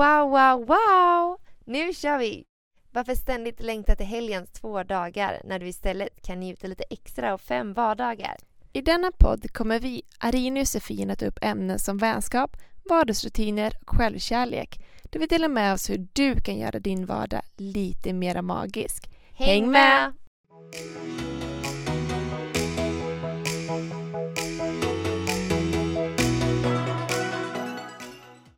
Wow, wow, wow! Nu kör vi! Varför ständigt längta till helgens två dagar när du istället kan njuta lite extra av fem vardagar? I denna podd kommer vi, Arina och Josefin, att ta upp ämnen som vänskap, vardagsrutiner och självkärlek. Där vi delar med oss hur du kan göra din vardag lite mera magisk. Häng med!